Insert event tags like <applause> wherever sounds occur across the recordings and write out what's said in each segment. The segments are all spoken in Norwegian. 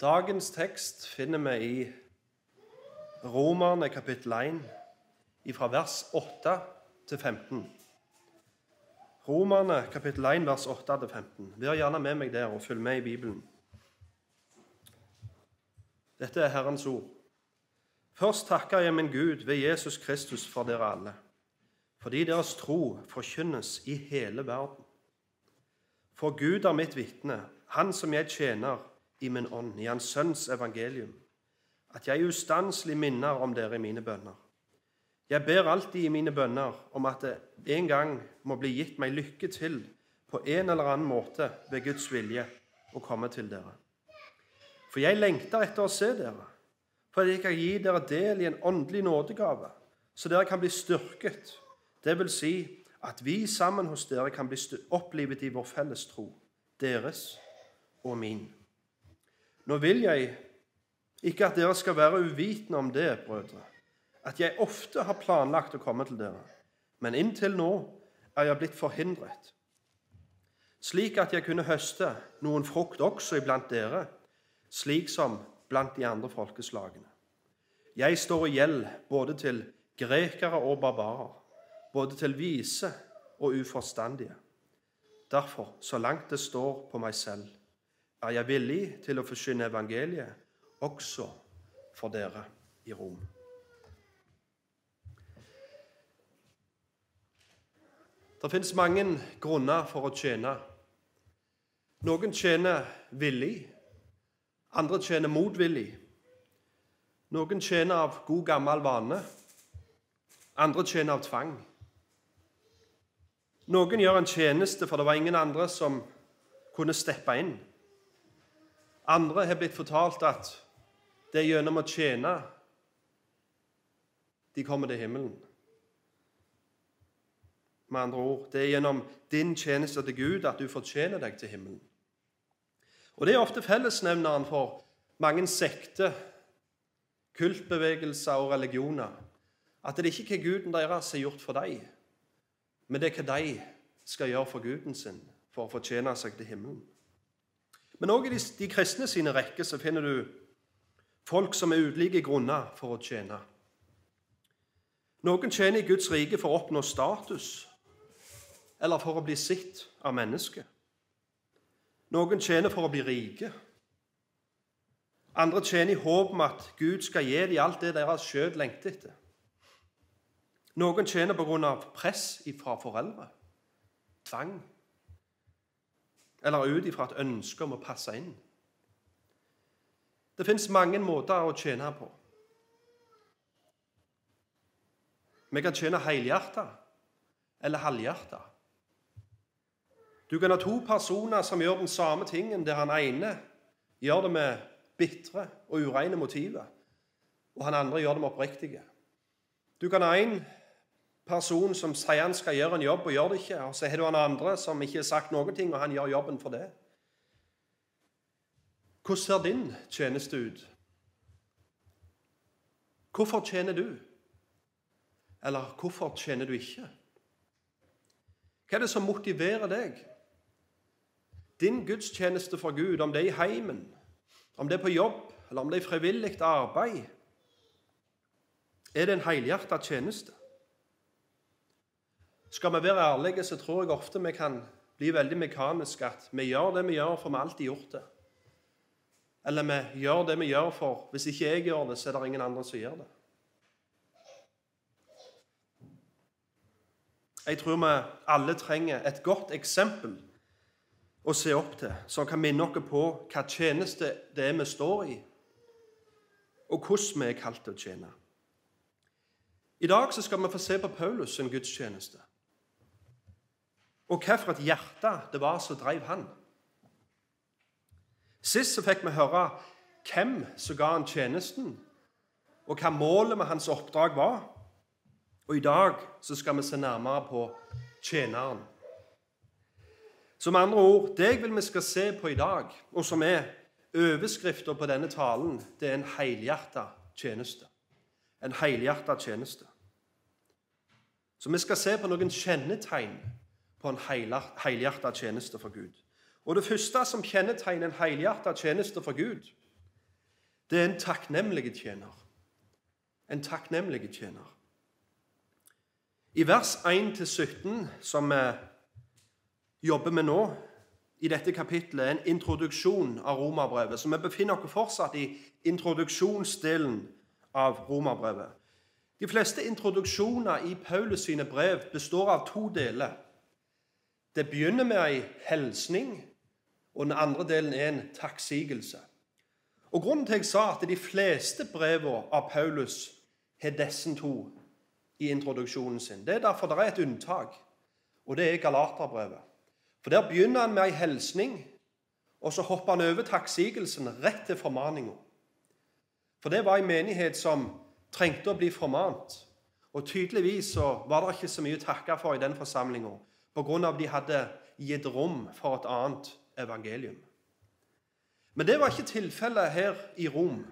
Dagens tekst finner vi i Romerne kapittel 1, fra vers 8 til 15. Romerne kapittel 1, vers 8 til 15. Vær gjerne med meg der og følg med i Bibelen. Dette er Herrens ord. Først takker jeg min Gud ved Jesus Kristus for dere alle, fordi deres tro forkynnes i hele verden. For Gud er mitt vitne, Han som jeg tjener i min ånd, i Hans Sønns evangelium, at jeg ustanselig minner om dere i mine bønner. Jeg ber alltid i mine bønner om at det en gang må bli gitt meg lykke til på en eller annen måte ved Guds vilje å komme til dere. For jeg lengter etter å se dere, for at jeg kan gi dere del i en åndelig nådegave, så dere kan bli styrket. Det vil si at vi sammen hos dere kan bli opplivet i vår felles tro, deres og min. Nå vil jeg ikke at dere skal være uvitende om det, brødre, at jeg ofte har planlagt å komme til dere, men inntil nå er jeg blitt forhindret, slik at jeg kunne høste noen frukt også iblant dere, slik som blant de andre folkeslagene. Jeg står i gjeld både til grekere og barbarer, både til vise og uforstandige. Derfor, så langt det står på meg selv, er jeg villig til å forsyne evangeliet også for dere i Rom. Det fins mange grunner for å tjene. Noen tjener villig, andre tjener motvillig. Noen tjener av god, gammel vane, andre tjener av tvang. Noen gjør en tjeneste, for det var ingen andre som kunne steppe inn. Andre har blitt fortalt at det er gjennom å tjene de kommer til himmelen. Med andre ord, det er gjennom din tjeneste til Gud at du fortjener deg til himmelen. Og Det er ofte fellesnevneren for mange sekter, kultbevegelser og religioner. At det er ikke hva guden deres har gjort for deg, men det er hva de skal gjøre for guden sin for å fortjene seg til himmelen. Men òg i de, de kristne sine rekker så finner du folk som er ulike grunner for å tjene. Noen tjener i Guds rike for å oppnå status eller for å bli sett av mennesket. Noen tjener for å bli rike. Andre tjener i håp om at Gud skal gi dem alt det deres sjøl lengter etter. Noen tjener pga. press fra foreldre, tvang eller ut ifra et ønske om å passe inn. Det fins mange måter å tjene på. Vi kan tjene helhjerta eller halvhjerta. Du kan ha to personer som gjør den samme tingen, der han ene gjør det med bitre og ureine motiver, og han andre gjør det med oppriktige. Du kan ha en person som sier han skal gjøre en jobb, og gjør det ikke. Og så har du en andre som ikke har sagt noen ting, og han gjør jobben for det. Hvordan ser din tjeneste ut? Hvorfor tjener du? Eller hvorfor tjener du ikke? Hva er det som motiverer deg? Din gudstjeneste for Gud, om det er i heimen, om det er på jobb, eller om det er frivillig arbeid, er det en helhjertet tjeneste? Skal vi være ærlige, så tror jeg ofte vi kan bli veldig mekaniske. At vi gjør det vi gjør, for vi har alltid gjort det. Eller vi gjør det vi gjør, for hvis ikke jeg gjør det, så er det ingen andre som gjør det. Jeg tror vi alle trenger et godt eksempel å se opp til, som kan minne oss på hva tjeneste det er vi står i, og hvordan vi er kalt til å tjene. I dag skal vi få se på Paulus' sin gudstjeneste og hvilket hjerte det var som drev han. Sist så fikk vi høre hvem som ga han tjenesten, og hva målet med hans oppdrag var. Og i dag så skal vi se nærmere på tjeneren. Som andre ord, Det jeg vil vi skal se på i dag, og som er overskriften på denne talen, det er en helhjerta tjeneste. En helhjerta tjeneste. Så vi skal se på noen kjennetegn på en helhjertet tjeneste for Gud. Og Det første som kjennetegner en helhjertet tjeneste for Gud, det er en takknemlig tjener. En takknemlig tjener. I vers 1-17, som vi jobber med nå, i dette kapittelet, er en introduksjon av romerbrevet. Så vi befinner oss fortsatt i introduksjonsdelen av romerbrevet. De fleste introduksjoner i Paulus sine brev består av to deler. Det begynner med ei hilsning, og den andre delen er en takksigelse. Og Grunnen til at jeg sa at de fleste brevene av Paulus har disse to i introduksjonen sin, det er derfor det er et unntak, og det er Galaterbrevet. For Der begynner han med ei hilsning, og så hopper han over takksigelsen rett til formaninga. For det var ei menighet som trengte å bli formant. Og tydeligvis så var det ikke så mye å takke for i den forsamlinga pga. at de hadde gitt rom for et annet evangelium. Men det var ikke tilfellet her i Rom.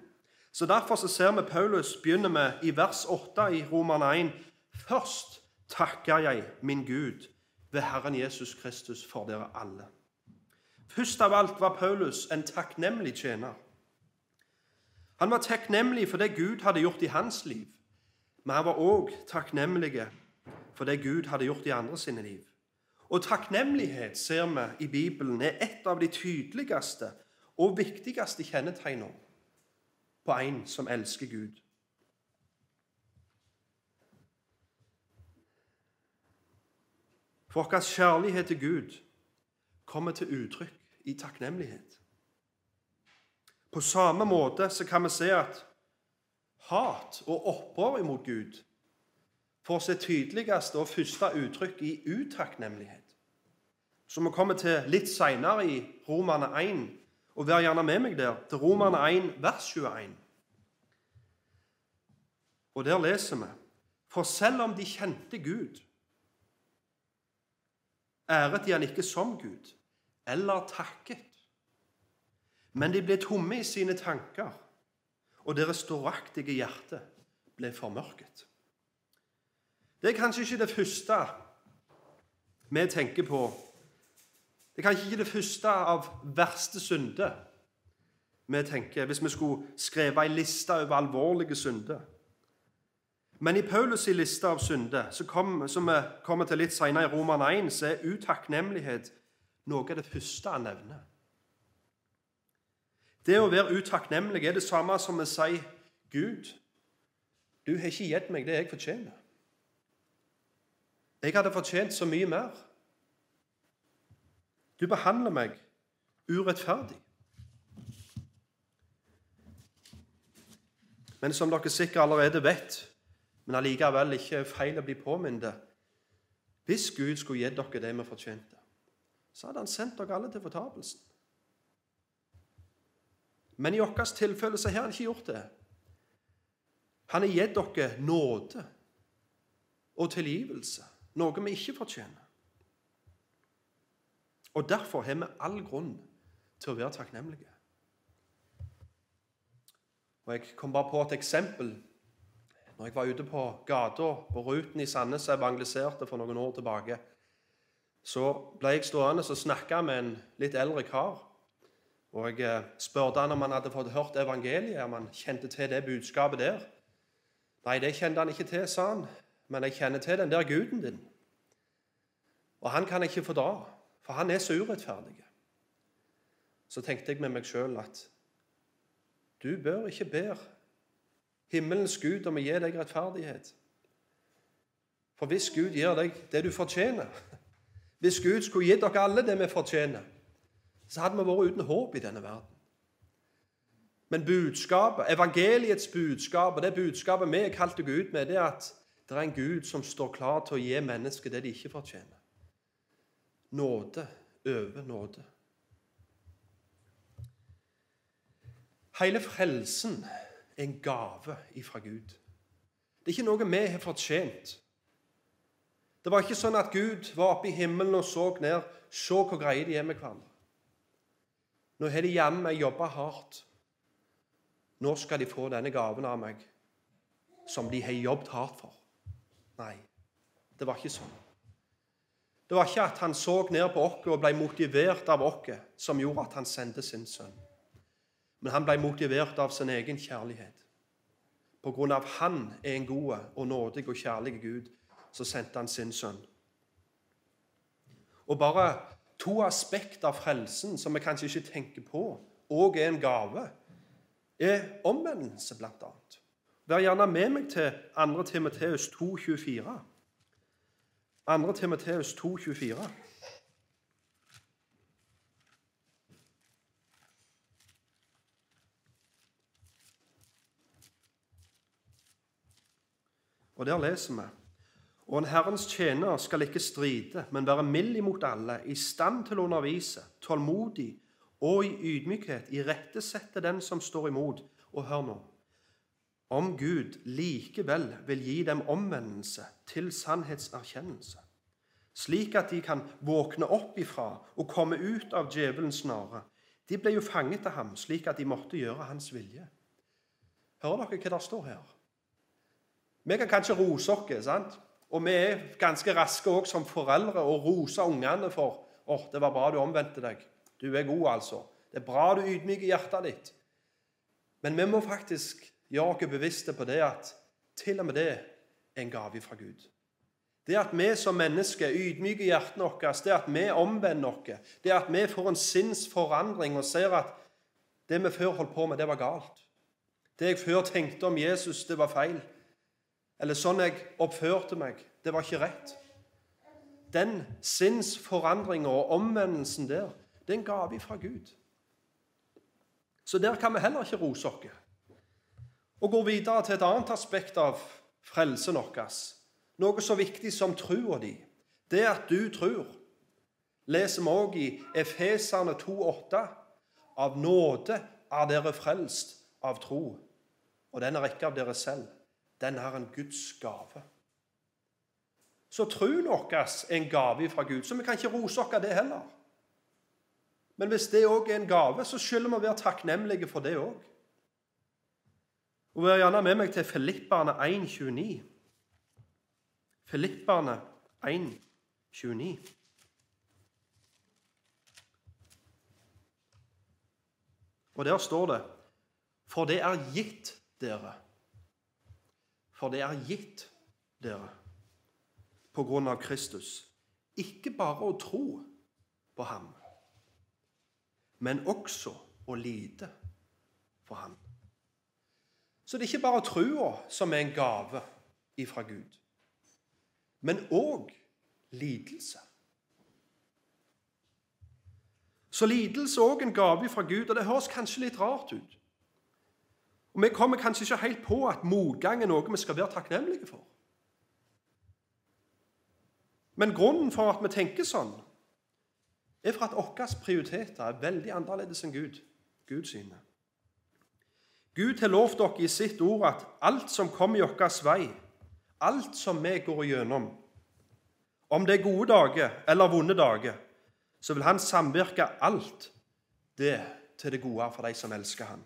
Så Derfor så ser vi Paulus begynner med i vers 8 i Roman 1.: Først takker jeg min Gud ved Herren Jesus Kristus for dere alle. Først av alt var Paulus en takknemlig tjener. Han var takknemlig for det Gud hadde gjort i hans liv, men han var òg takknemlig for det Gud hadde gjort i andre sine liv. Og takknemlighet, ser vi i Bibelen, er et av de tydeligste og viktigste kjennetegnene på en som elsker Gud. For vår kjærlighet til Gud kommer til uttrykk i takknemlighet. På samme måte så kan vi se at hat og opprør imot Gud får sitt tydeligste og første uttrykk i utakknemlighet. Som vi kommer til litt seinere i Romane 1, og vær gjerne med meg der, til Romane 1, vers 21. Og der leser vi For selv om de kjente Gud, æret de han ikke som Gud, eller takket. Men de ble tomme i sine tanker, og deres storaktige hjerte ble formørket. Det er kanskje ikke det første vi tenker på. Det er kanskje ikke det første av verste synder vi tenker hvis vi skulle skrevet ei liste over alvorlige synder. Men i Paulus' liste av synder, som vi kommer til litt senere i Roman 1, så er utakknemlighet noe av det første han nevner. Det å være utakknemlig er det samme som å si Gud, du har ikke gitt meg det jeg fortjener. Jeg hadde fortjent så mye mer. Du behandler meg urettferdig. Men som dere sikkert allerede vet, men allikevel ikke feil å bli påminnet Hvis Gud skulle gitt dere det vi fortjente, så hadde han sendt dere alle til fortapelsen. Men i vårt tilfelle så har han ikke gjort det. Han har gitt dere nåde og tilgivelse, noe vi ikke fortjener. Og Derfor har vi all grunn til å være takknemlige. Og Jeg kom bare på et eksempel når jeg var ute på gata på Ruten i Sandnes og evangeliserte for noen år tilbake, så ble jeg stående og snakke med en litt eldre kar. Og Jeg eh, spurte han om han hadde fått hørt evangeliet, om han kjente til det budskapet der. Nei, det kjente han ikke til, sa han, men jeg kjenner til den der guden din. Og han kan jeg ikke fordra, for han er så urettferdig. Så tenkte jeg med meg sjøl at du bør ikke ber himmelens Gud om å gi deg rettferdighet. For hvis Gud gir deg det du fortjener, <laughs> hvis Gud skulle gitt dere alle det vi fortjener, så hadde vi vært uten håp i denne verden. Men budskapet, evangeliets budskap og det budskapet vi er kalt Gud med, det er at det er en Gud som står klar til å gi mennesker det de ikke fortjener. Nåde over nåde. Hele frelsen er en gave ifra Gud. Det er ikke noe vi har fortjent. Det var ikke sånn at Gud var oppe i himmelen og så ned. Se hvor greie de er med hverandre. Nå har de jammen jobba hardt. Nå skal de få denne gaven av meg som de har jobbet hardt for. Nei, det var ikke sånn. Det var ikke at han så ned på oss og ble motivert av oss, som gjorde at han sendte sin sønn. Men han ble motivert av sin egen kjærlighet. På grunn av han er en god og nådig og kjærlig Gud, så sendte han sin sønn. Og bare to aspekter av frelsen som vi kanskje ikke tenker på, og er en gave, er omvendelse, annet. Vær gjerne med meg til 2. Timoteus 2,24. 2. Timoteus 2,24. Og der leser vi og en Herrens tjener skal ikke stride, men være mild imot alle, i stand til å undervise, tålmodig og i ydmykhet irettesette den som står imot. Og hør nå om Gud likevel vil gi dem omvendelse til sannhetserkjennelse, slik at de kan våkne opp ifra og komme ut av djevelens snare. De ble jo fanget av ham slik at de måtte gjøre hans vilje. Hører dere hva det står her? Vi kan kanskje rose oss, sant? Og vi er ganske raske også som foreldre å rose ungene for å, oh, det var bra du omvendte deg. Du er god, altså. Det er bra du ydmyker hjertet ditt. Men vi må faktisk oss bevisste på det at til og med det er en gave fra Gud. Det at vi som mennesker ydmyker hjertene våre, det at vi omvender oss, det at vi får en sinnsforandring og ser at det vi før holdt på med, det var galt. Det jeg før tenkte om Jesus, det var feil eller sånn jeg oppførte meg, det var ikke rett. Den sinnsforandringa og omvendelsen der, det er en gave fra Gud. Så der kan vi heller ikke rose oss. Og går videre til et annet aspekt av frelsen vår. Noe så viktig som trua di. Det at du tror. Leser vi òg i Efeserne 2,8.: Av nåde er dere frelst av tro, og den er ikke av dere selv den er en Guds gave. Så troen vår er en gave fra Gud, så vi kan ikke rose oss av det heller. Men hvis det òg er en gave, så skylder vi å være takknemlige for det òg. Og Vær gjerne med meg til Filipperne 1,29. Filipperne 1,29. Og der står det For det er gitt dere for det er gitt dere på grunn av Kristus. Ikke bare å tro på ham, men også å lide for ham. Så det er ikke bare trua som er en gave ifra Gud, men òg lidelse. Så lidelse er òg en gave fra Gud, og det høres kanskje litt rart ut. Og Vi kommer kanskje ikke helt på at motgang er noe vi skal være takknemlige for. Men grunnen for at vi tenker sånn, er for at våre prioriteter er veldig annerledes enn Gud, Gud sine. Gud har lovt dere i sitt ord at alt som kommer i deres vei, alt som vi går igjennom, om det er gode dager eller vonde dager, så vil Han samvirke alt det til det gode for de som elsker Han.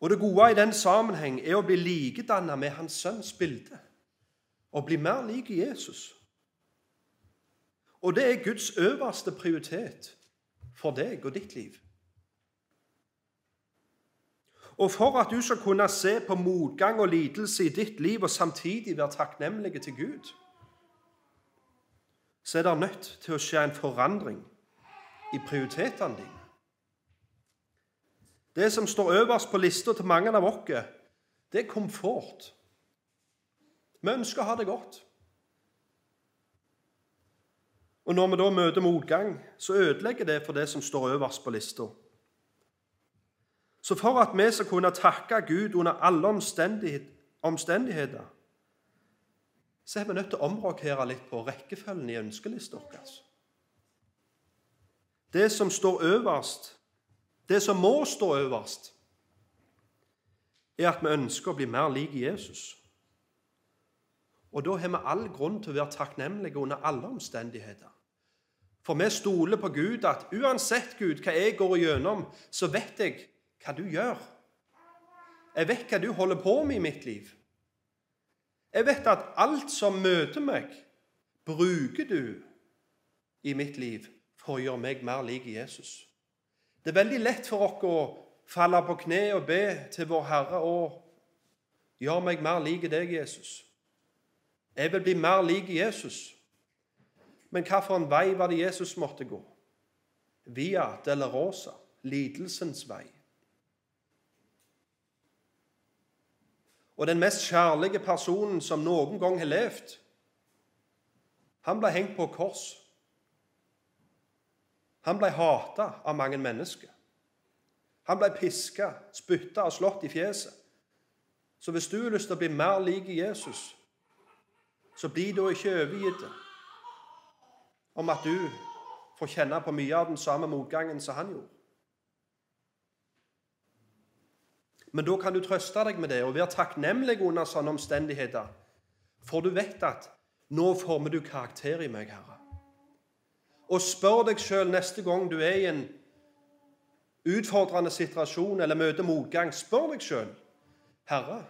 Og det gode i den sammenheng er å bli likedannet med hans sønns bilde. Å bli mer lik Jesus. Og det er Guds øverste prioritet for deg og ditt liv. Og for at du skal kunne se på motgang og lidelse i ditt liv og samtidig være takknemlig til Gud, så er det nødt til å skje en forandring i prioritetene dine. Det som står øverst på lista til mange av oss, det er komfort. Vi ønsker å ha det godt. Og når vi da møter motgang, så ødelegger det for det som står øverst på lista. Så for at vi skal kunne takke Gud under alle omstendigheter, så er vi nødt til å omrokere litt på rekkefølgen i ønskelista vår. Det som står øverst, det som må stå øverst, er at vi ønsker å bli mer lik Jesus. Og da har vi all grunn til å være takknemlige under alle omstendigheter. For vi stoler på Gud at uansett Gud, hva jeg går igjennom, så vet jeg hva du gjør. Jeg vet hva du holder på med i mitt liv. Jeg vet at alt som møter meg, bruker du i mitt liv for å gjøre meg mer lik Jesus. Det er veldig lett for oss å falle på kne og be til vår Herre og gjør meg mer lik deg, Jesus. Jeg vil bli mer lik Jesus. Men hvilken vei var det Jesus måtte gå? Via Delarosa, lidelsens vei. Og den mest kjærlige personen som noen gang har levd, han ble hengt på kors. Han ble hata av mange mennesker. Han ble piska, spytta og slått i fjeset. Så hvis du har lyst til å bli mer lik Jesus, så bli da ikke overgitt om at du får kjenne på mye av den samme motgangen som han gjorde. Men da kan du trøste deg med det og være takknemlig under sånne omstendigheter. For du vet at 'nå former du karakter i meg, Herre'. Og spør deg sjøl neste gang du er i en utfordrende situasjon eller møter motgang, spør deg sjøl 'Herre,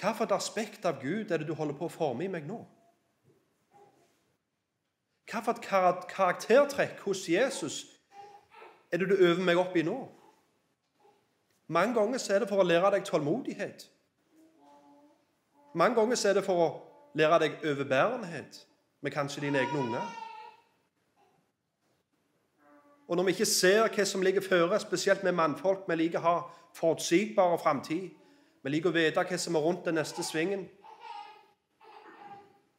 hvilket aspekt av Gud er det du holder på å forme i meg nå?' Hvilket karaktertrekk hos Jesus er det du øver meg opp i nå? Mange ganger er det for å lære deg tålmodighet. Mange ganger er det for å lære deg overbærenhet med kanskje dine egne unger. Og når vi ikke ser hva som ligger føre, spesielt med mannfolk Vi liker å ha forutsigbar framtid. Vi liker å vite hva som er rundt den neste svingen.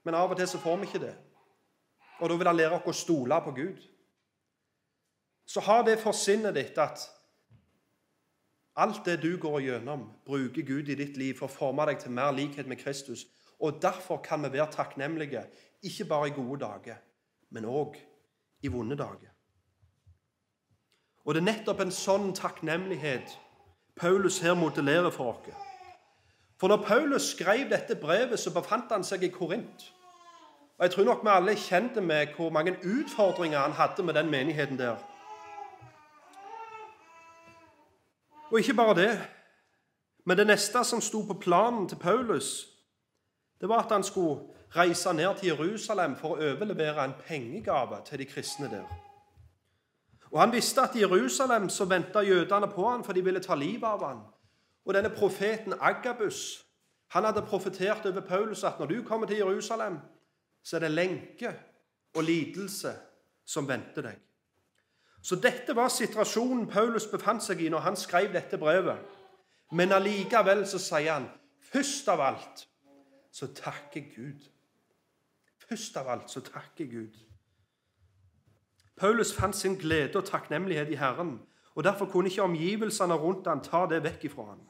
Men av og til så får vi ikke det. Og da vil han lære oss å stole på Gud. Så ha det for sinnet ditt at alt det du går gjennom, bruker Gud i ditt liv for å forme deg til mer likhet med Kristus. Og Derfor kan vi være takknemlige, ikke bare i gode dager, men òg i vonde dager. Og Det er nettopp en sånn takknemlighet Paulus her modellerer for oss. For når Paulus skrev dette brevet, så befant han seg i Korint. Og Jeg tror nok vi alle er kjente med hvor mange utfordringer han hadde med den menigheten der. Og ikke bare det, men det neste som sto på planen til Paulus, det var at han skulle reise ned til Jerusalem for å overlevere en pengegave til de kristne der. Og Han visste at i Jerusalem så venta jødene på han, for de ville ta livet av han. Og denne profeten Agabus han hadde profetert over Paulus at når du kommer til Jerusalem, så er det lenke og lidelse som venter deg. Så dette var situasjonen Paulus befant seg i når han skrev dette brevet. Men allikevel så sier han først av alt så takker Gud. Først av alt så takker Gud. Paulus fant sin glede og takknemlighet i Herren, og derfor kunne ikke omgivelsene rundt han ta det vekk ifra han.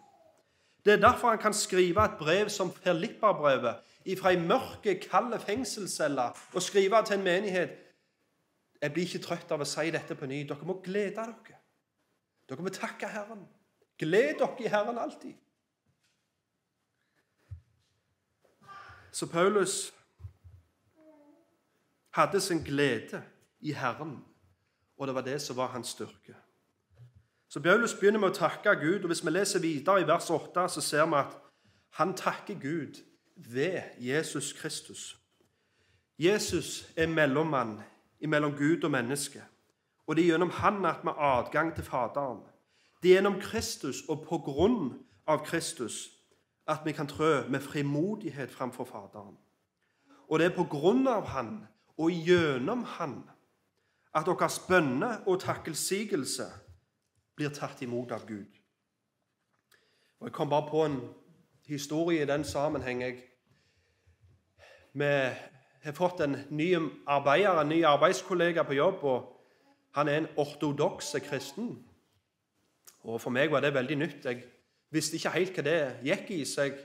Det er derfor han kan skrive et brev som Filippa-brevet fra ei mørke, kald fengselscelle og skrive til en menighet Jeg blir ikke trøtt av å si dette på ny. Dere må glede dere. Dere må takke Herren. Gled dere i Herren alltid. Så Paulus hadde sin glede i Herren, og det var det som var hans styrke. Så Paulus begynner med å takke Gud, og hvis vi leser videre i vers 8, så ser vi at han takker Gud ved Jesus Kristus. Jesus er mellommann mellom Gud og menneske, og det er gjennom han at vi har adgang til Faderen. Det er gjennom Kristus og på grunn av Kristus at vi kan trø med frimodighet framfor Faderen. Og det er på grunn av Han og gjennom Han at deres bønne og takkelsigelse blir tatt imot av Gud. Og Jeg kom bare på en historie i den sammenheng. Vi har fått en ny arbeider, en ny arbeidskollega på jobb. og Han er en ortodoks kristen. Og For meg var det veldig nytt. Jeg visste ikke helt hva det gikk i, så jeg,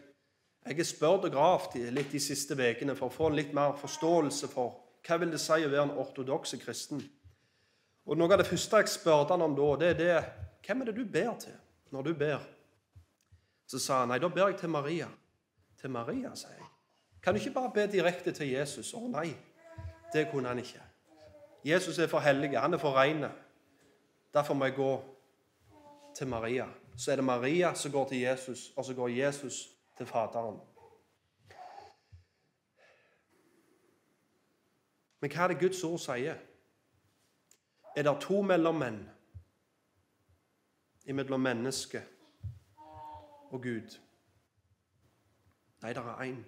jeg har spurt og gravd litt de siste ukene for å få en litt mer forståelse for hva vil det si å være en ortodoks kristen. Og Noe av det første jeg spurte han om da, det er det Hvem er det du ber til når du ber? Så sa han nei, da ber jeg til Maria. Til Maria, sier jeg. Kan du ikke bare be direkte til Jesus? Å nei, det kunne han ikke. Jesus er for hellig, han er for ren. Derfor må jeg gå til Maria så er det Maria som går til Jesus, og så går Jesus til Faderen. Men hva er det Guds ord sier? Er det to mellommenn, imellom menneske og Gud? Nei, det er én.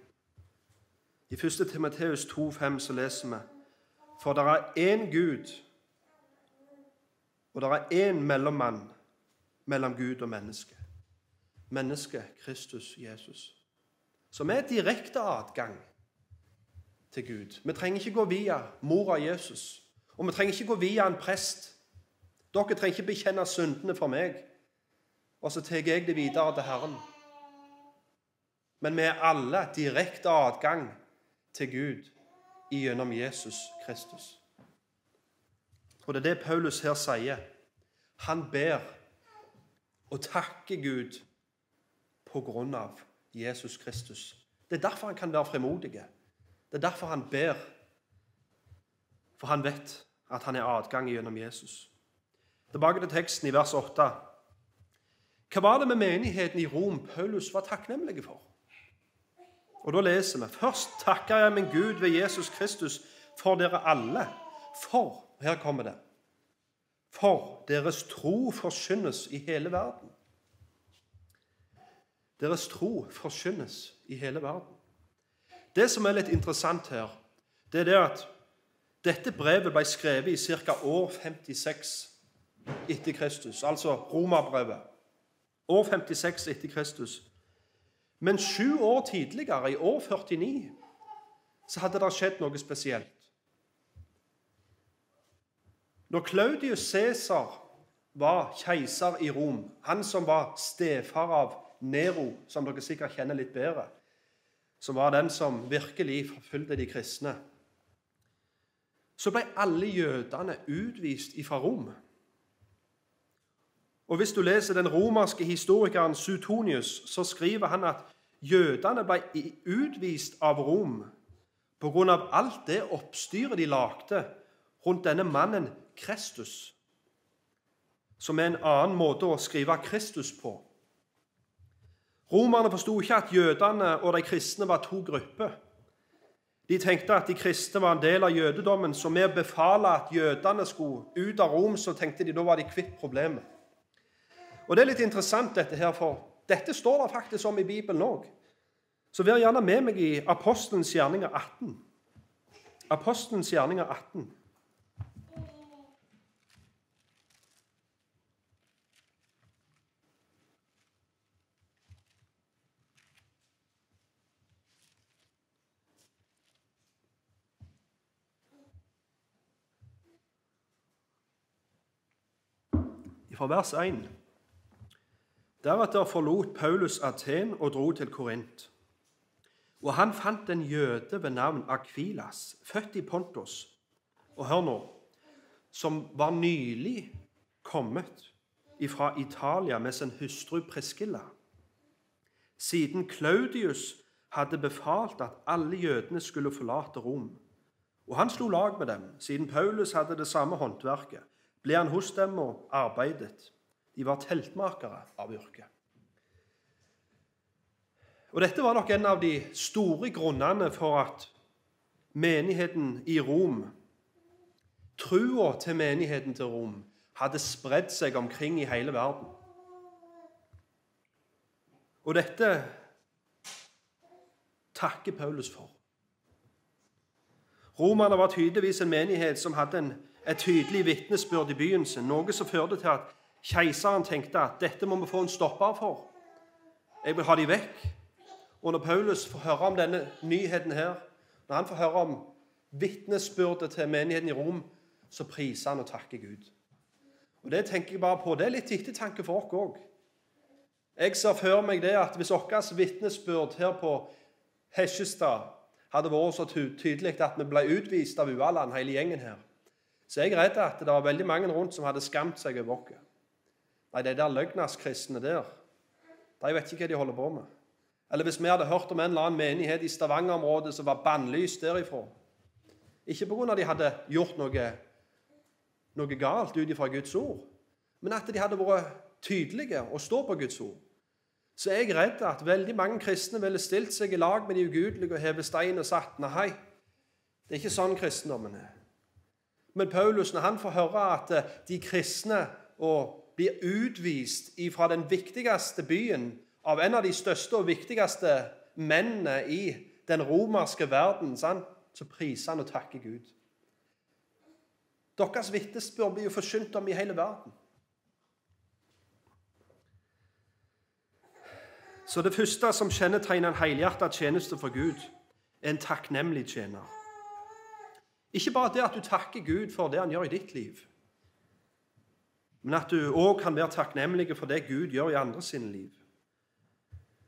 I 1. Timoteus 2,5 så leser vi For det er én Gud, og det er én mellommann mellom Gud og menneske. Mennesket Kristus Jesus. Som er direkte adgang til Gud. Vi trenger ikke gå via mora Jesus. Og vi trenger ikke gå via en prest. Dere trenger ikke bekjenne syndene for meg, og så tar jeg det videre til Herren. Men vi er alle direkte adgang til Gud gjennom Jesus Kristus. Og det er det Paulus her sier. Han ber og takker Gud på grunn av Jesus Kristus. Det er derfor han kan være frimodig. Det er derfor han ber. For han vet at han er adgang gjennom Jesus. Tilbake til teksten i vers 8. Hva var det med menigheten i Rom Paulus var takknemlig for? Og Da leser vi først takker jeg min Gud ved Jesus Kristus for dere alle. For her kommer det for deres tro forkynnes i hele verden. Deres tro forkynnes i hele verden. Det som er litt interessant her, det er det at dette brevet ble skrevet i ca. år 56 etter Kristus, altså Romerbrevet. År 56 etter Kristus. Men sju år tidligere, i år 49, så hadde det skjedd noe spesielt. Når Claudius Cæsar var keiser i Rom, han som var stefar av Nero, som dere sikkert kjenner litt bedre, som var den som virkelig forfulgte de kristne, så ble alle jødene utvist fra Rom. Og Hvis du leser den romerske historikeren Suetonius, så skriver han at jødene ble utvist av Rom pga. alt det oppstyret de lagde rundt denne mannen Kristus, som er en annen måte å skrive Kristus på. Romerne forsto ikke at jødene og de kristne var to grupper. De tenkte at de kristne var en del av jødedommen, så med å befale at jødene skulle ut av Rom, så tenkte de da var de kvitt problemet. Og Det er litt interessant, dette her, for dette står det faktisk om i Bibelen òg. Så vær gjerne med meg i Apostelens gjerninger 18. Apostelens gjerninger 18. fra vers 1. Deretter forlot Paulus Aten og dro til Korint. Og han fant en jøde ved navn Akvilas, født i Pontos, og hør nå, som var nylig kommet fra Italia med sin hustru Preskilla. Siden Claudius hadde befalt at alle jødene skulle forlate Rom. Og han slo lag med dem, siden Paulus hadde det samme håndverket ble han hos dem og arbeidet. De var teltmakere av yrke. Og Dette var nok en av de store grunnene for at menigheten i Rom, trua til menigheten til Rom, hadde spredd seg omkring i hele verden. Og dette takker Paulus for. Romerne var tydeligvis en menighet som hadde en et tydelig vitnesbyrd i byen sin, noe som førte til at keiseren tenkte at dette må vi få en stopper for. Jeg vil ha de vekk. Og når Paulus får høre om denne nyheten her, når han får høre om vitnesbyrdet til menigheten i Rom, så priser han og takker Gud. Og Det tenker jeg bare på, det er litt ettertanke for oss òg. Jeg ser for meg det at hvis vårt vitnesbyrd her på Hesjestad hadde vært så tydelig at vi ble utvist av Ualand, hele gjengen her, så jeg er redd at det var veldig mange rundt som hadde skamt seg over oss. Nei, de der løgnaskristne der, de vet ikke hva de holder på med. Eller hvis vi hadde hørt om en eller annen menighet i Stavanger-området som var bannlyst derifra Ikke pga. at de hadde gjort noe, noe galt ut ifra Guds ord, men at de hadde vært tydelige og stå på Guds ord. Så er jeg redd at veldig mange kristne ville stilt seg i lag med de ugudelige og hevet stein og sagt nei, det er ikke sånn kristendommen er. Men Paulus, når han får høre at eh, de kristne og blir utvist fra den viktigste byen av en av de største og viktigste mennene i den romerske verden, så priser han og takker Gud. Deres vitnesbyrd blir jo forsynt om i hele verden. Så det første som kjennetegner en helhjertet tjeneste for Gud, er en takknemlig tjener. Ikke bare det at du takker Gud for det han gjør i ditt liv, men at du òg kan være takknemlig for det Gud gjør i andre sine liv.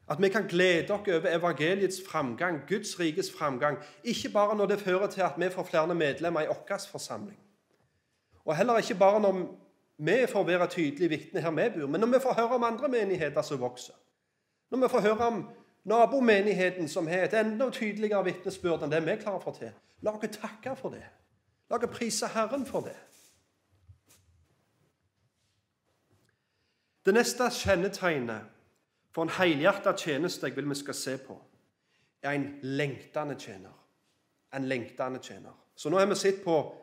At vi kan glede oss over evangeliets framgang, Guds rikes framgang, ikke bare når det fører til at vi får flere medlemmer i vår forsamling, og heller ikke bare når vi får være tydelige vitner her vi bor, men når vi får høre om andre menigheter som vokser. Når vi får høre om nabomenigheten som har et enda tydeligere vitnesbyrd enn det vi klarer å få til. La oss takke for det. La oss prise Herren for det. Det neste kjennetegnet for en helhjertet tjeneste jeg vil vi skal se på, er en lengtende tjener. En lengtende tjener. Så nå har vi sett på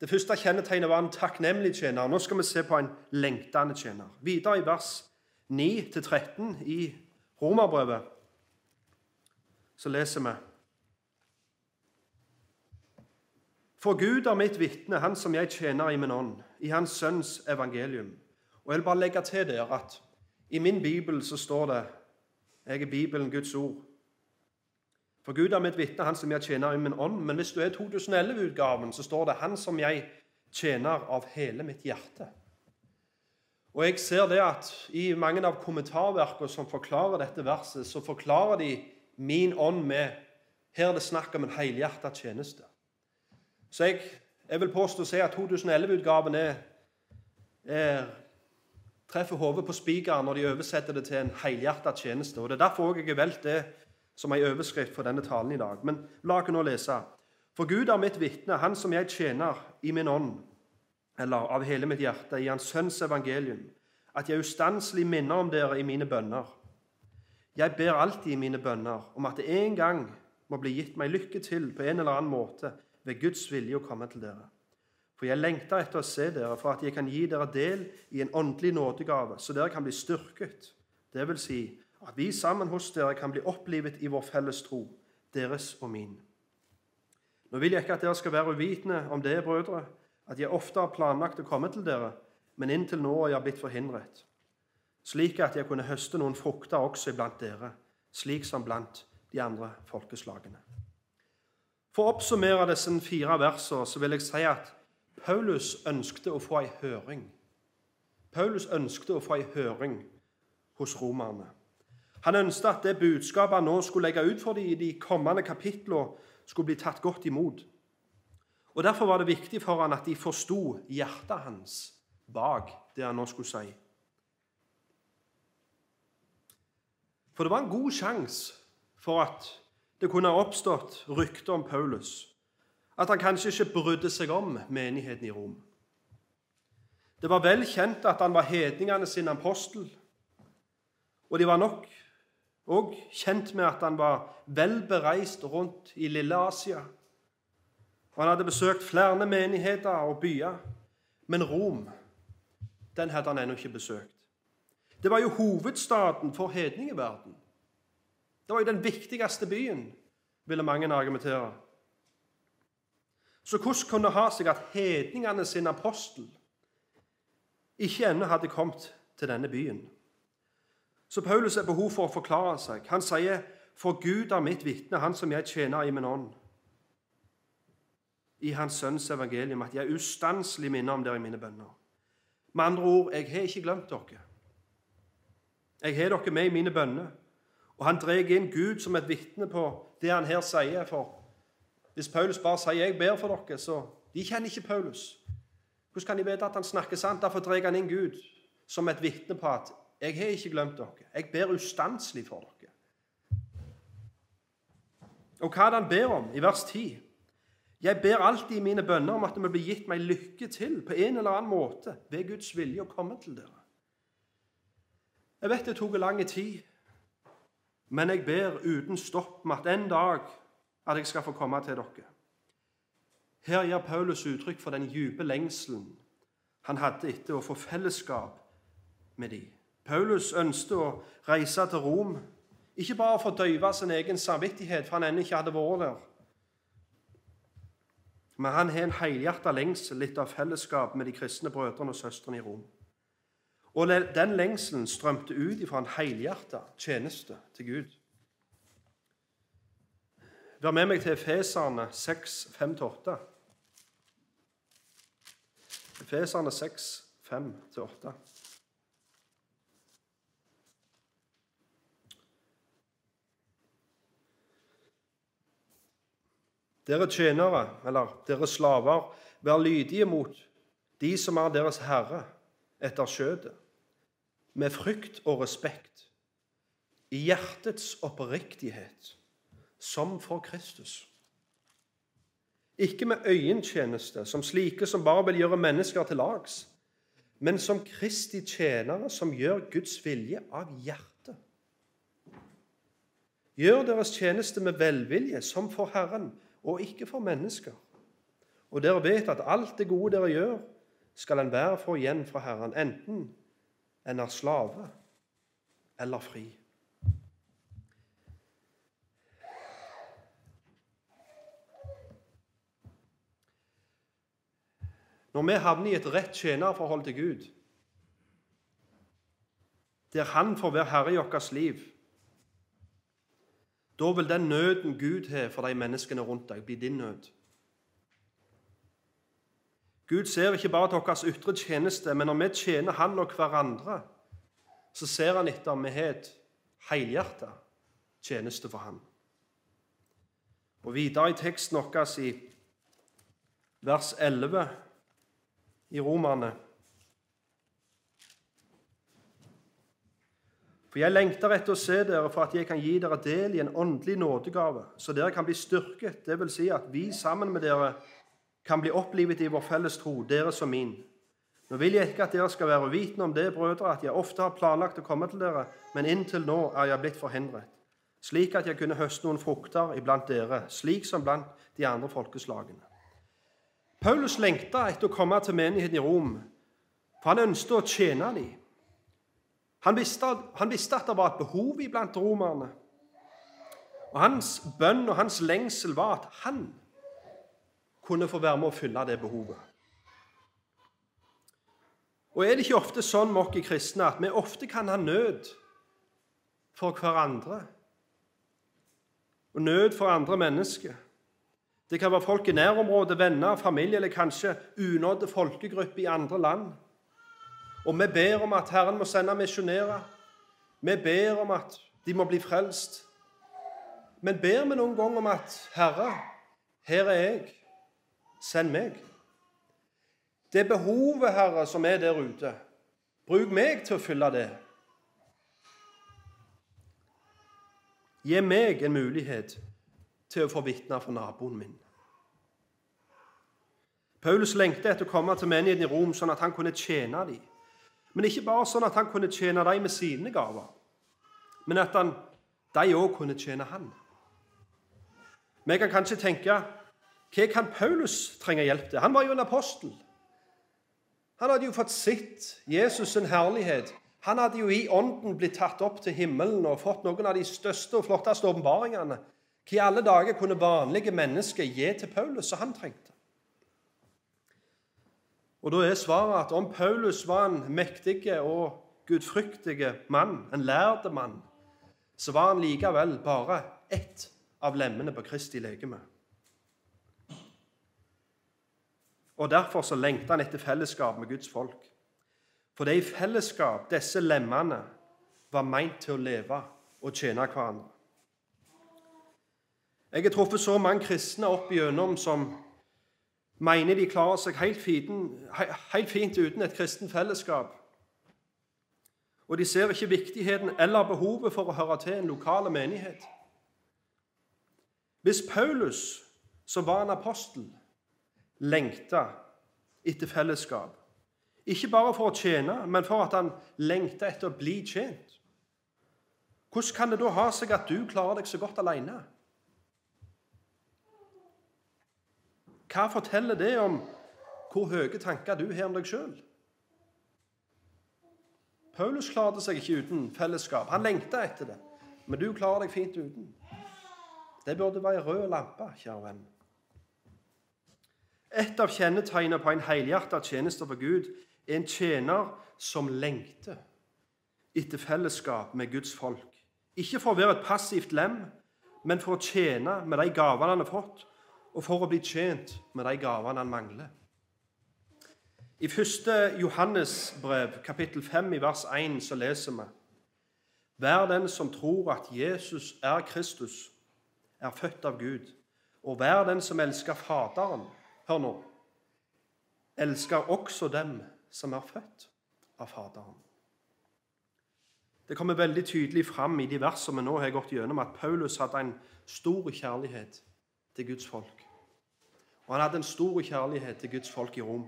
Det første kjennetegnet var en takknemlig tjener. Nå skal vi se på en lengtende tjener. Videre i vers 9-13 i Romerbrevet så leser vi For Gud er mitt vitne, han som jeg tjener i min ånd, i Hans Sønns evangelium. Og Jeg vil bare legge til der at i min bibel så står det Jeg er Bibelen, Guds ord. For Gud er mitt vitne, han som jeg tjener i min ånd. Men hvis du er 2011-utgaven, så står det 'Han som jeg tjener av hele mitt hjerte'. Og jeg ser det at I mange av kommentarverkene som forklarer dette verset, så forklarer de min ånd med Her er det snakk om en helhjertet tjeneste. Så jeg, jeg vil påstå å si at 2011-utgaven er, er, treffer hodet på spikeren når de oversetter det til en helhjertet tjeneste. Og Det er derfor jeg har valgt det som en overskrift for denne talen i dag. Men la oss nå lese. For Gud er mitt vitne, Han som jeg tjener i min ånd, eller av hele mitt hjerte, i Hans Sønns evangelium, at jeg ustanselig minner om dere i mine bønner. Jeg ber alltid i mine bønner om at det en gang må bli gitt meg lykke til på en eller annen måte ved Guds vilje å komme til dere. For jeg lengter etter å se dere, for at jeg kan gi dere del i en åndelig nådegave, så dere kan bli styrket. Det vil si at vi sammen hos dere kan bli opplivet i vår felles tro, deres og min. Nå vil jeg ikke at dere skal være uvitende om det, brødre, at jeg ofte har planlagt å komme til dere, men inntil nå er jeg blitt forhindret, slik at jeg kunne høste noen frukter også iblant dere, slik som blant de andre folkeslagene. For å oppsummere disse fire versene så vil jeg si at Paulus ønskte å få ei høring. Paulus ønskte å få ei høring hos romerne. Han ønsket at det budskapet han nå skulle legge ut for dem i de kommende kapitlene, skulle bli tatt godt imot. Og Derfor var det viktig for han at de forsto hjertet hans bak det han nå skulle si. For det var en god sjanse for at det kunne ha oppstått rykter om Paulus. At han kanskje ikke brydde seg om menigheten i Rom. Det var vel kjent at han var hedningene sin apostel. Og de var nok òg kjent med at han var vel bereist rundt i lille Asia og Han hadde besøkt flere menigheter og byer. Men Rom den hadde han ennå ikke besøkt. Det var jo hovedstaden for hedningeverden. Det var jo den viktigste byen, ville mange argumentere. Så hvordan kunne det ha seg at hedningene sin apostel ikke ennå hadde kommet til denne byen? Så Paulus har behov for å forklare seg. Han sier, 'For Gud er mitt vitne, han som jeg tjener i min ånd.' i Hans Sønns evangelium at jeg ustanselig minner om dere i mine bønner. Med andre ord jeg har ikke glemt dere. Jeg har dere med i mine bønner. Og han drar inn Gud som et vitne på det han her sier. For hvis Paulus bare sier 'jeg ber for dere', så De kjenner ikke Paulus. Hvordan kan de vite at han snakker sant? Derfor drar han inn Gud som et vitne på at 'jeg har ikke glemt dere'. Jeg ber ustanselig for dere. Og hva er det han ber om i vers 10? Jeg ber alltid i mine bønner om at det må bli gitt meg lykke til på en eller annen måte ved Guds vilje å komme til dere. Jeg vet det tok lang tid, men jeg ber uten stopp om at en dag at jeg skal få komme til dere. Her gir Paulus uttrykk for den dype lengselen han hadde etter å få fellesskap med dem. Paulus ønsket å reise til Rom, ikke bare for å døyve sin egen samvittighet, for han ennå ikke hadde vært der. Men han har en helhjertet lengsel etter fellesskap med de kristne brødrene og søstrene i Rom. Og den lengselen strømte ut ifra en helhjertet tjeneste til Gud. Vær med meg til Efeserne 6, 5-8. Efeserne 6, 5-8. Dere tjenere, eller dere slaver, vær lydige mot de som er deres herre etter skjødet, med frykt og respekt, i hjertets oppriktighet, som for Kristus. Ikke med øyentjeneste, som slike som bare vil gjøre mennesker til lags, men som Kristi tjenere som gjør Guds vilje av hjertet. Gjør deres tjeneste med velvilje, som for Herren, og ikke for mennesker. Og dere vet at alt det gode dere gjør, skal enhver få igjen fra Herren, enten en er slave eller fri. Når vi havner i et rett tjenerforhold til Gud, der Han får være herre i vårt liv, da vil den nøden Gud har for de menneskene rundt deg, bli din nød. Gud ser ikke bare til vår ytre tjeneste, men når vi tjener Han og hverandre, så ser Han etter om vi har et helhjertet tjeneste for Han. Og videre i teksten vår, i vers 11 i Romerne For jeg lengter etter å se dere for at jeg kan gi dere del i en åndelig nådegave, så dere kan bli styrket, dvs. Si at vi sammen med dere kan bli opplivet i vår felles tro, dere som min. Nå vil jeg ikke at dere skal være uvitende om det, brødre, at jeg ofte har planlagt å komme til dere, men inntil nå er jeg blitt forhindret, slik at jeg kunne høste noen frukter iblant dere, slik som blant de andre folkeslagene. Paulus lengta etter å komme til menigheten i Rom, for han ønsket å tjene dem. Han visste, han visste at det var et behov iblant romerne. Og Hans bønn og hans lengsel var at han kunne få være med å fylle det behovet. Og Er det ikke ofte sånn med oss kristne at vi ofte kan ha nød for hverandre? Og nød for andre mennesker? Det kan være folk i nærområdet, venner, familie eller kanskje unådde folkegrupper i andre land. Og vi ber om at Herren må sende misjonærer. Vi ber om at de må bli frelst. Men ber vi noen gang om at Herre, her er jeg. Send meg. Det er behovet, Herre, som er der ute, bruk meg til å fylle det. Gi meg en mulighet til å få vitne for naboen min. Paulus lengtet etter å komme til menigheten i Rom sånn at han kunne tjene dem. Men ikke bare sånn at han kunne tjene dem med sine gaver, men at han, de òg kunne tjene han. Vi kan kanskje tenke hva kan Paulus trenge hjelp til? Han var jo en apostel. Han hadde jo fått sitt Jesus' sin herlighet. Han hadde jo i ånden blitt tatt opp til himmelen og fått noen av de største og flotteste åpenbaringene. Hva i alle dager kunne vanlige mennesker gi til Paulus som han trengte? Og Da er svaret at om Paulus var en mektig og gudfryktig mann, en lærde mann, så var han likevel bare ett av lemmene på Kristi legeme. Og Derfor så lengta han etter fellesskap med Guds folk. For det er i fellesskap disse lemmene var meint til å leve og tjene hverandre. Jeg har truffet så mange kristne opp igjennom som mener de klarer seg helt, fint uten et kristen fellesskap. Og de ser ikke viktigheten eller behovet for å høre til en lokal menighet. Hvis Paulus, som var en apostel, lengta etter fellesskap, ikke bare for å tjene, men for at han lengta etter å bli tjent, hvordan kan det da ha seg at du klarer deg så godt alene? Hva forteller det om hvor høye tanker du har om deg sjøl? Paulus klarte seg ikke uten fellesskap. Han lengta etter det. Men du klarer deg fint uten. Det burde være rød lampe, kjære venn. Et av kjennetegnene på en helhjertet tjeneste for Gud er en tjener som lengter etter fellesskap med Guds folk. Ikke for å være et passivt lem, men for å tjene med de gavene han har fått, og for å bli tjent med de gavene han mangler. I 1. Johannes brev, kapittel 5, i vers 1, så leser vi Vær den som tror at Jesus er Kristus, er født av Gud. Og vær den som elsker Faderen Hør nå. Elsker også dem som er født av Faderen. Det kommer veldig tydelig fram i de versene vi nå har gått gjennom, at Paulus hadde en stor kjærlighet til Guds folk. Og han hadde en stor kjærlighet til Guds folk i Rom.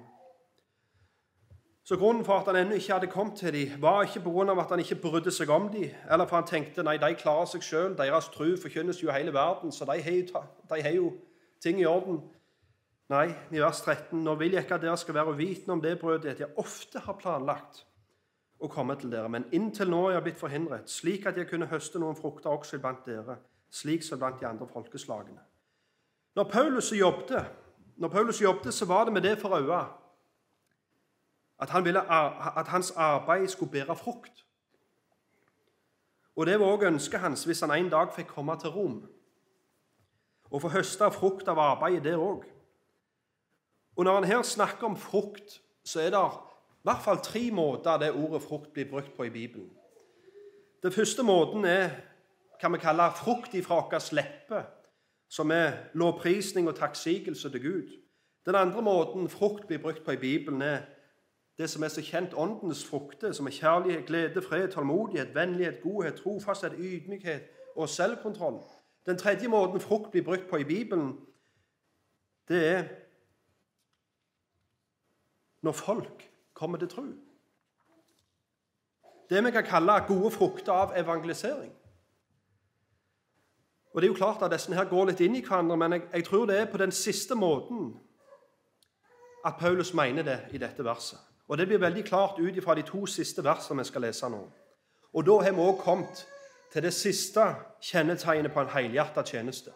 Så Grunnen for at han ennå ikke hadde kommet til dem, var ikke pga. at han ikke brydde seg om dem, eller for han tenkte nei, de klarer seg sjøl, deres tro forkynnes jo hele verden, så de har jo ting i orden. Nei, i vers 13.: Nå vil jeg ikke at dere skal være uvitende om det brødet jeg ofte har planlagt å komme til dere, men inntil nå er jeg blitt forhindret, slik at jeg kunne høste noen frukter også blant dere, slik som blant de andre folkeslagene. Når Paulus jobbet, når Paulus jobbet, så var det med det for øye at, han ville, at hans arbeid skulle bære frukt. Og Det var òg ønsket hans hvis han en dag fikk komme til Rom. Og få høste frukt av arbeidet der òg. Og når han her snakker om frukt, så er det i hvert fall tre måter det ordet frukt blir brukt på i Bibelen. Den første måten er hva vi kaller frukt ifra våre lepper, som er lovprisning og takksigelse til Gud. Den andre måten frukt blir brukt på i Bibelen, er det som er så kjent åndens frukter, som er kjærlighet, glede, fred, tålmodighet, vennlighet, godhet, trofasthet, ydmykhet og selvkontroll. Den tredje måten frukt blir brukt på i Bibelen, det er når folk kommer til tro. Det vi kan kalle gode frukter av evangelisering. Og det er jo klart at disse her går litt inn i hverandre, men jeg, jeg tror det er på den siste måten at Paulus mener det i dette verset. Og Det blir veldig klart ut fra de to siste versene vi skal lese nå. Og Da har vi også kommet til det siste kjennetegnet på en helhjertet tjeneste.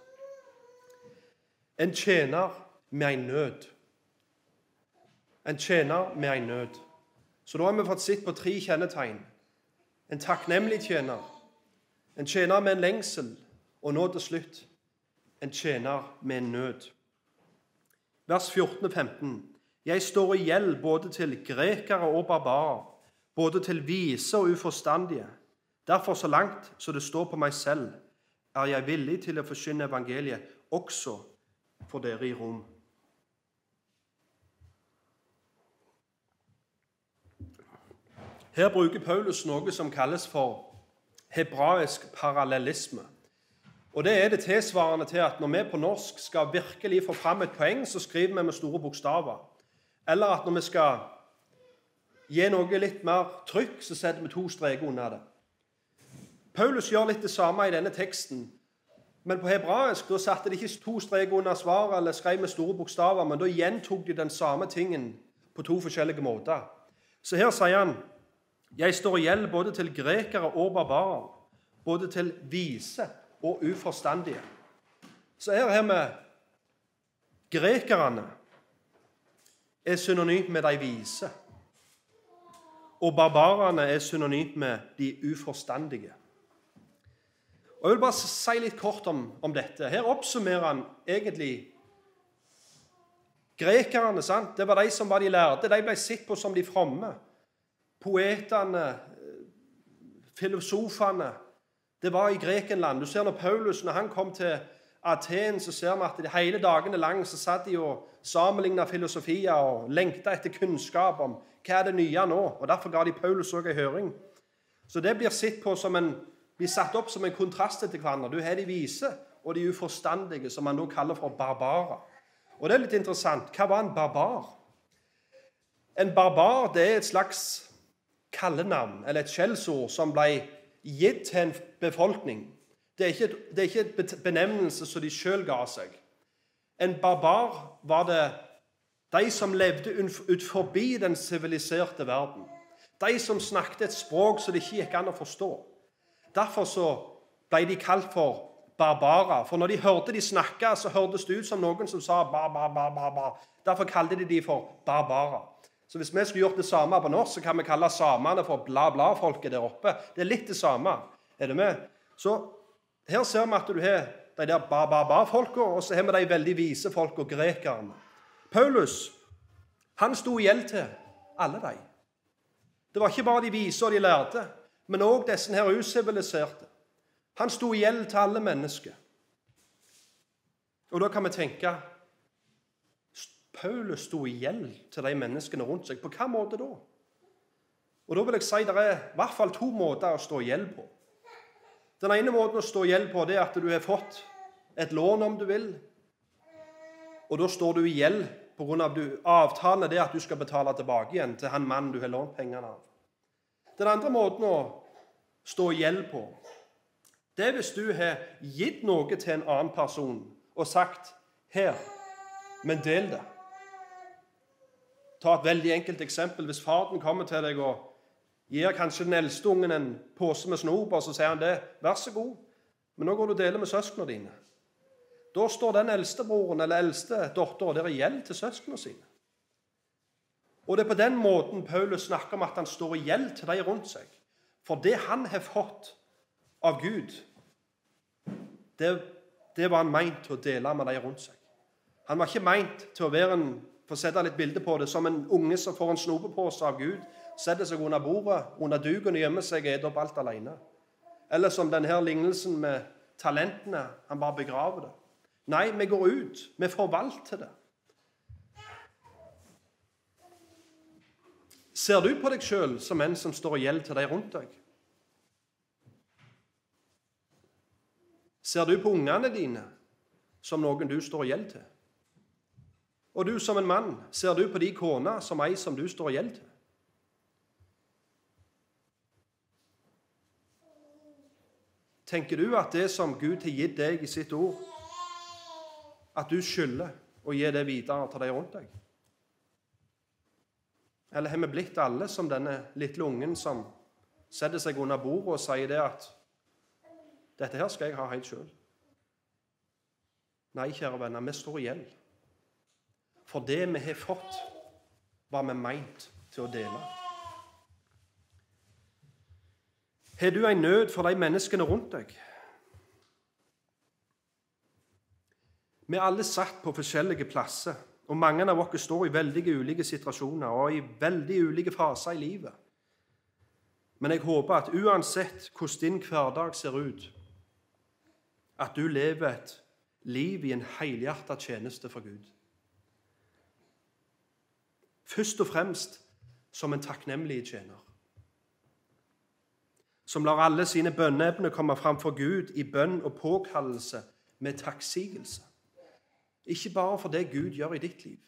En tjener med en nød. En tjener med en nød. Så da har vi fått sett på tre kjennetegn. En takknemlig tjener, en tjener med en lengsel, og nå til slutt en tjener med en nød. Vers 14 og 15. Jeg står i gjeld både til grekere og barbarer, både til vise og uforstandige. Derfor, så langt så det står på meg selv, er jeg villig til å forkynne evangeliet også for dere i Rom. Her bruker Paulus noe som kalles for hebraisk parallellisme. Og Det er det tilsvarende til at når vi på norsk skal virkelig få fram et poeng, så skriver vi med store bokstaver. Eller at når vi skal gi noe litt mer trykk, så setter vi to streker under det. Paulus gjør litt det samme i denne teksten. Men på hebraisk da satte de ikke to streker under svaret eller skrev med store bokstaver, men da gjentok de den samme tingen på to forskjellige måter. Så her sier han jeg står i gjeld både til grekere og barbarer, både til vise og uforstandige. Så her har vi grekerne er synonymt med de vise. Og barbarene er synonymt med de uforstandige. Og Jeg vil bare si litt kort om, om dette. Her oppsummerer han egentlig Grekerne sant? det var de som var de lærde. De ble sett på som de fromme poetene, filosofene Det var i Grekenland. Du ser når Paulus når han kom til Aten, så ser vi at de hele dagene lang så satt de og sammenligna filosofier og lengta etter kunnskap om hva er det nye nå. og Derfor ga de Paulus òg en høring. Så det blir sett på som en, blir satt opp som en kontrast til hverandre. Du har de vise og de uforstandige, som man nå kaller for barbarer. Og det er litt interessant. Hva var en barbar? En barbar det er et slags kallenavn eller et skjellsord som ble gitt til en befolkning. Det er ikke, det er ikke et benevnelse som de sjøl ga seg. En barbar var det de som levde ut forbi den siviliserte verden. De som snakket et språk som det ikke gikk an å forstå. Derfor så ble de kalt for barbarer. For når de hørte de snakke, så hørtes det ut som noen som sa ba, ba, ba, ba, ba. Derfor kalte de de for barbarer. Så hvis vi skulle gjort det samme på norsk, så kan vi kalle samene for bla-bla-folket der oppe. Det er litt det samme. Er du med? Så her ser vi at du har de der ba-ba-ba-folka, og så har vi de veldig vise folka, grekerne. Paulus han sto i gjeld til alle de. Det var ikke bare de vise og de lærde, men òg disse her usiviliserte. Han sto i gjeld til alle mennesker. Og da kan vi tenke Paulus sto i gjeld til de menneskene rundt seg. På hvilken måte da? Og da vil jeg si Det er i hvert fall to måter å stå i gjeld på. Den ene måten å stå i gjeld på det er at du har fått et lån, om du vil. Og da står du i gjeld pga. avtalen er det at du skal betale tilbake igjen til han mannen du har lånt pengene av. Den andre måten å stå i gjeld på, det er hvis du har gitt noe til en annen person og sagt 'Her, men del det'. Ta et veldig enkelt eksempel. Hvis faren kommer til deg og gir kanskje den eldste ungen en pose med snop, og så sier han det 'Vær så god, men nå går du og deler med søsknene dine'. Da står den eldste broren eller eldste datteren der i gjeld til søsknene sine. Og det er på den måten Paulus snakker om at han står i gjeld til de rundt seg. For det han har fått av Gud, det, det var han meint til å dele med de rundt seg. Han var ikke meint til å være en for å sette litt bilde på det, som en unge som får en snopepose av Gud, setter seg under bordet, under duken og gjemmer seg og spiser opp alt alene. Eller som denne lignelsen med talentene. Han bare begraver det. Nei, vi går ut. Vi forvalter det. Ser du på deg sjøl som en som står i gjeld til de rundt deg? Ser du på ungene dine som noen du står i gjeld til? Og du som en mann, ser du på de kona som ei som du står i gjeld til? Tenker du at det som Gud har gitt deg i sitt ord, at du skylder å gi det videre til de rundt deg? Eller har vi blitt alle som denne lille ungen som setter seg under bordet og sier det at dette her skal jeg ha helt sjøl. Nei, kjære venner, vi står i gjeld. For det vi har fått, var vi meint til å dele. Har du en nød for de menneskene rundt deg? Vi er alle satt på forskjellige plasser, og mange av oss står i veldig ulike situasjoner og i veldig ulike faser i livet. Men jeg håper at uansett hvordan din hverdag ser ut, at du lever et liv i en helhjertet tjeneste for Gud. Først og fremst som en takknemlig tjener. Som lar alle sine bønneevner komme fram for Gud i bønn og påkallelse med takksigelse. Ikke bare for det Gud gjør i ditt liv,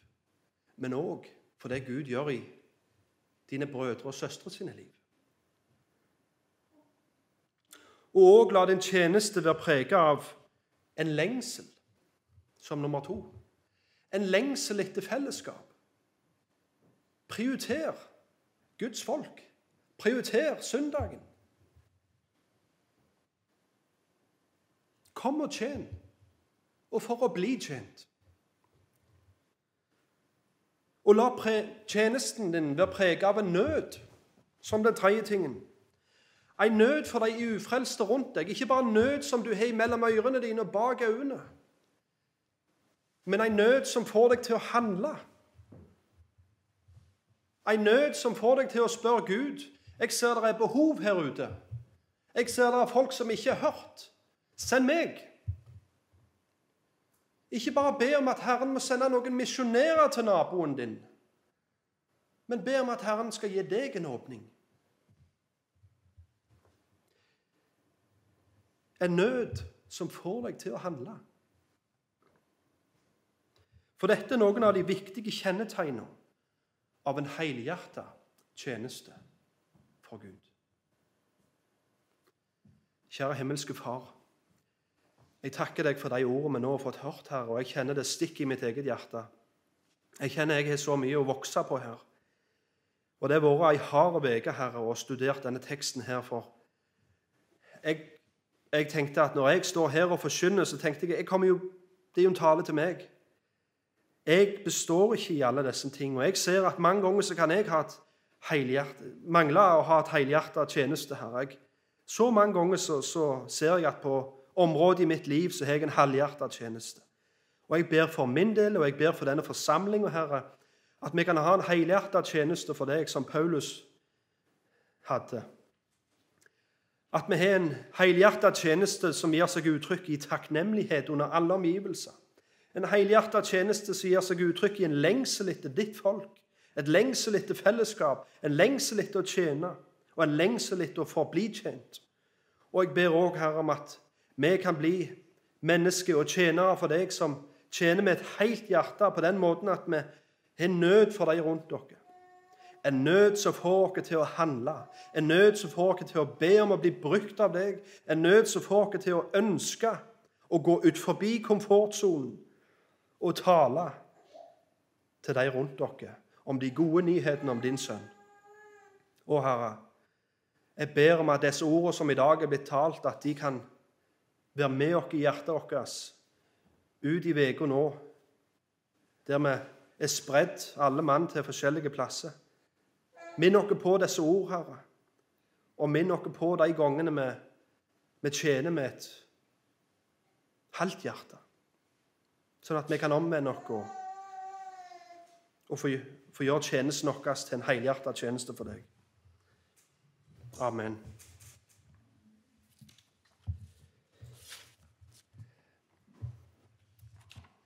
men òg for det Gud gjør i dine brødre og søstre sine liv. Og òg la din tjeneste være preget av en lengsel, som nummer to. En lengsel etter fellesskap. Prioriter Guds folk. Prioriter søndagen. Kom og tjen, og for å bli tjent. Og la tjenesten din være preget av en nød, som den tredje tingen. En nød for de ufrelste rundt deg. Ikke bare en nød som du har mellom ørene dine og bak øynene, men en nød som får deg til å handle. En nød som får deg til å spørre Gud. Jeg ser det er behov her ute. Jeg ser det er folk som ikke har hørt. Send meg. Ikke bare be om at Herren må sende noen misjonærer til naboen din, men be om at Herren skal gi deg en åpning. En nød som får deg til å handle. For dette er noen av de viktige kjennetegnene av en helhjerta tjeneste for Gud. Kjære himmelske Far. Jeg takker deg for de ordene vi nå har fått hørt her, og jeg kjenner det stikk i mitt eget hjerte. Jeg kjenner jeg har så mye å vokse på her. Og det har vært ei hard uke, Herre, å studere denne teksten her. For jeg, jeg, tenkte at når jeg står her og forkynner, så tenkte jeg, jeg jo, det er jo en tale til meg. Jeg består ikke i alle disse tingene. Jeg ser at mange ganger så kan jeg ha et mangle å ha et helhjertet tjeneste her. Jeg, så mange ganger så, så, ser jeg at på området i mitt liv så har jeg en halvhjertet tjeneste. Og jeg ber for min del, og jeg ber for denne forsamlinga, Herre, at vi kan ha en helhjertet tjeneste for deg, som Paulus hadde. At vi har en helhjertet tjeneste som gir seg uttrykk i takknemlighet under alle omgivelser. En helhjertet tjeneste som gir seg uttrykk i en lengsel etter ditt folk. Et lengsel etter fellesskap, en lengsel etter å tjene og en lengsel etter å forbli tjent. Og jeg ber òg, Herre, om at vi kan bli mennesker og tjenere for deg som tjener med et helt hjerte på den måten at vi har nød for de rundt dere. En nød som får oss til å handle, en nød som får oss til å be om å bli brukt av deg, en nød som får oss til å ønske å gå ut forbi komfortsonen og tale til de rundt dere om de gode nyhetene om din sønn. Å, Herre, jeg ber om at disse ordene som i dag er blitt talt, at de kan være med oss i hjertet vårt ut i uka nå, der vi er spredd, alle mann, til forskjellige plasser. Minn oss på disse ord, Herre, og minn oss på de gangene vi, vi tjener med et halvt hjerte, sånn at vi kan omvende oss og, få gjøre tjenesten vår til en helhjertet tjeneste for deg. Amen.